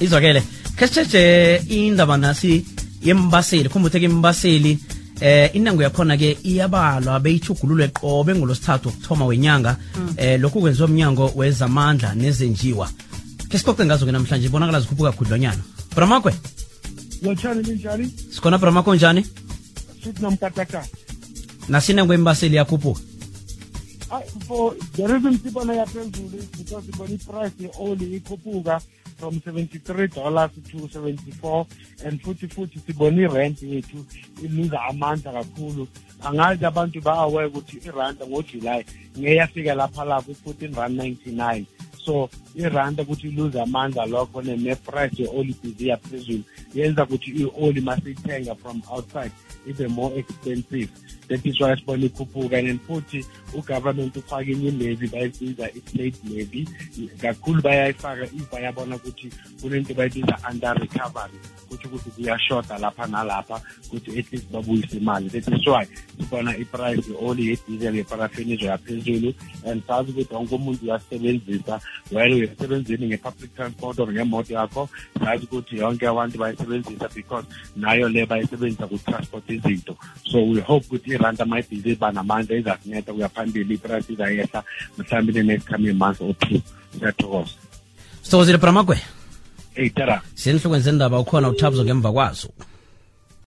izwakele. Khe sitshetshe indaba nasi yembaseli khumbuthe ke imbaseli eh inango yakhona ke iyabalwa beyithugululwe qobe ngolosithathu okuthoma wenyanga. Eh lokhu kwenziwa umnyango wezamandla nezenjiwa. Ke sixoxe ngazo ke namhlanje ibonakala zikhuphuka khudlwanyana bramakwe lotshani linjani sikhona bramako njani? Sithi namkatakata nasinango yembaseli yakhuphuka For the reason sibona yaphezulu is because sibona iprice ye-oli ikhuphuka from 73 dollars to 74 and futhi futhi sibona irent yethu iluza amandla kakhulu. Angazi abantu ba-aware ukuthi iranda ngojulayi ngeyafika lapha lapho i-14 rand 99 so iranda ukuthi iluze amandla lokho ne- neprice ye-oli busy yaphezulu yenza ukuthi i-oli masiyithenga from outside ibe more expensive. That is why sibona ikhuphuka. And futhi ugovernment ufake enye levy bayibiza i-state levy. Kakhulu bayayifaka if bayabona ukuthi kunento bayibiza under recovery kutho ukuthi kuyashoda lapha nalapha ukuthi at least babuyise imali. That is why sibona iprice ye-oli yediesel yeparafini izoyaphezulu and sazi ukuthi wonke umuntu uyasebenzisa while uyasebenzini nge-public transport or ngemoto yakho. Sazi ukuthi yonke abantu bayisebenzisa because nayo le bayisebenzisa ku-transport izinto. So we hope ukuthi iranta mayibhizi iba namandla izakunceda kuya phambili iprice izayehla mhlawumbe ne-next coming month or two. Siyathokoza. Sithokozile bramagwe eyi tera. Siyenhlokweni zendaba ukhona uthabzo ngemva kwazo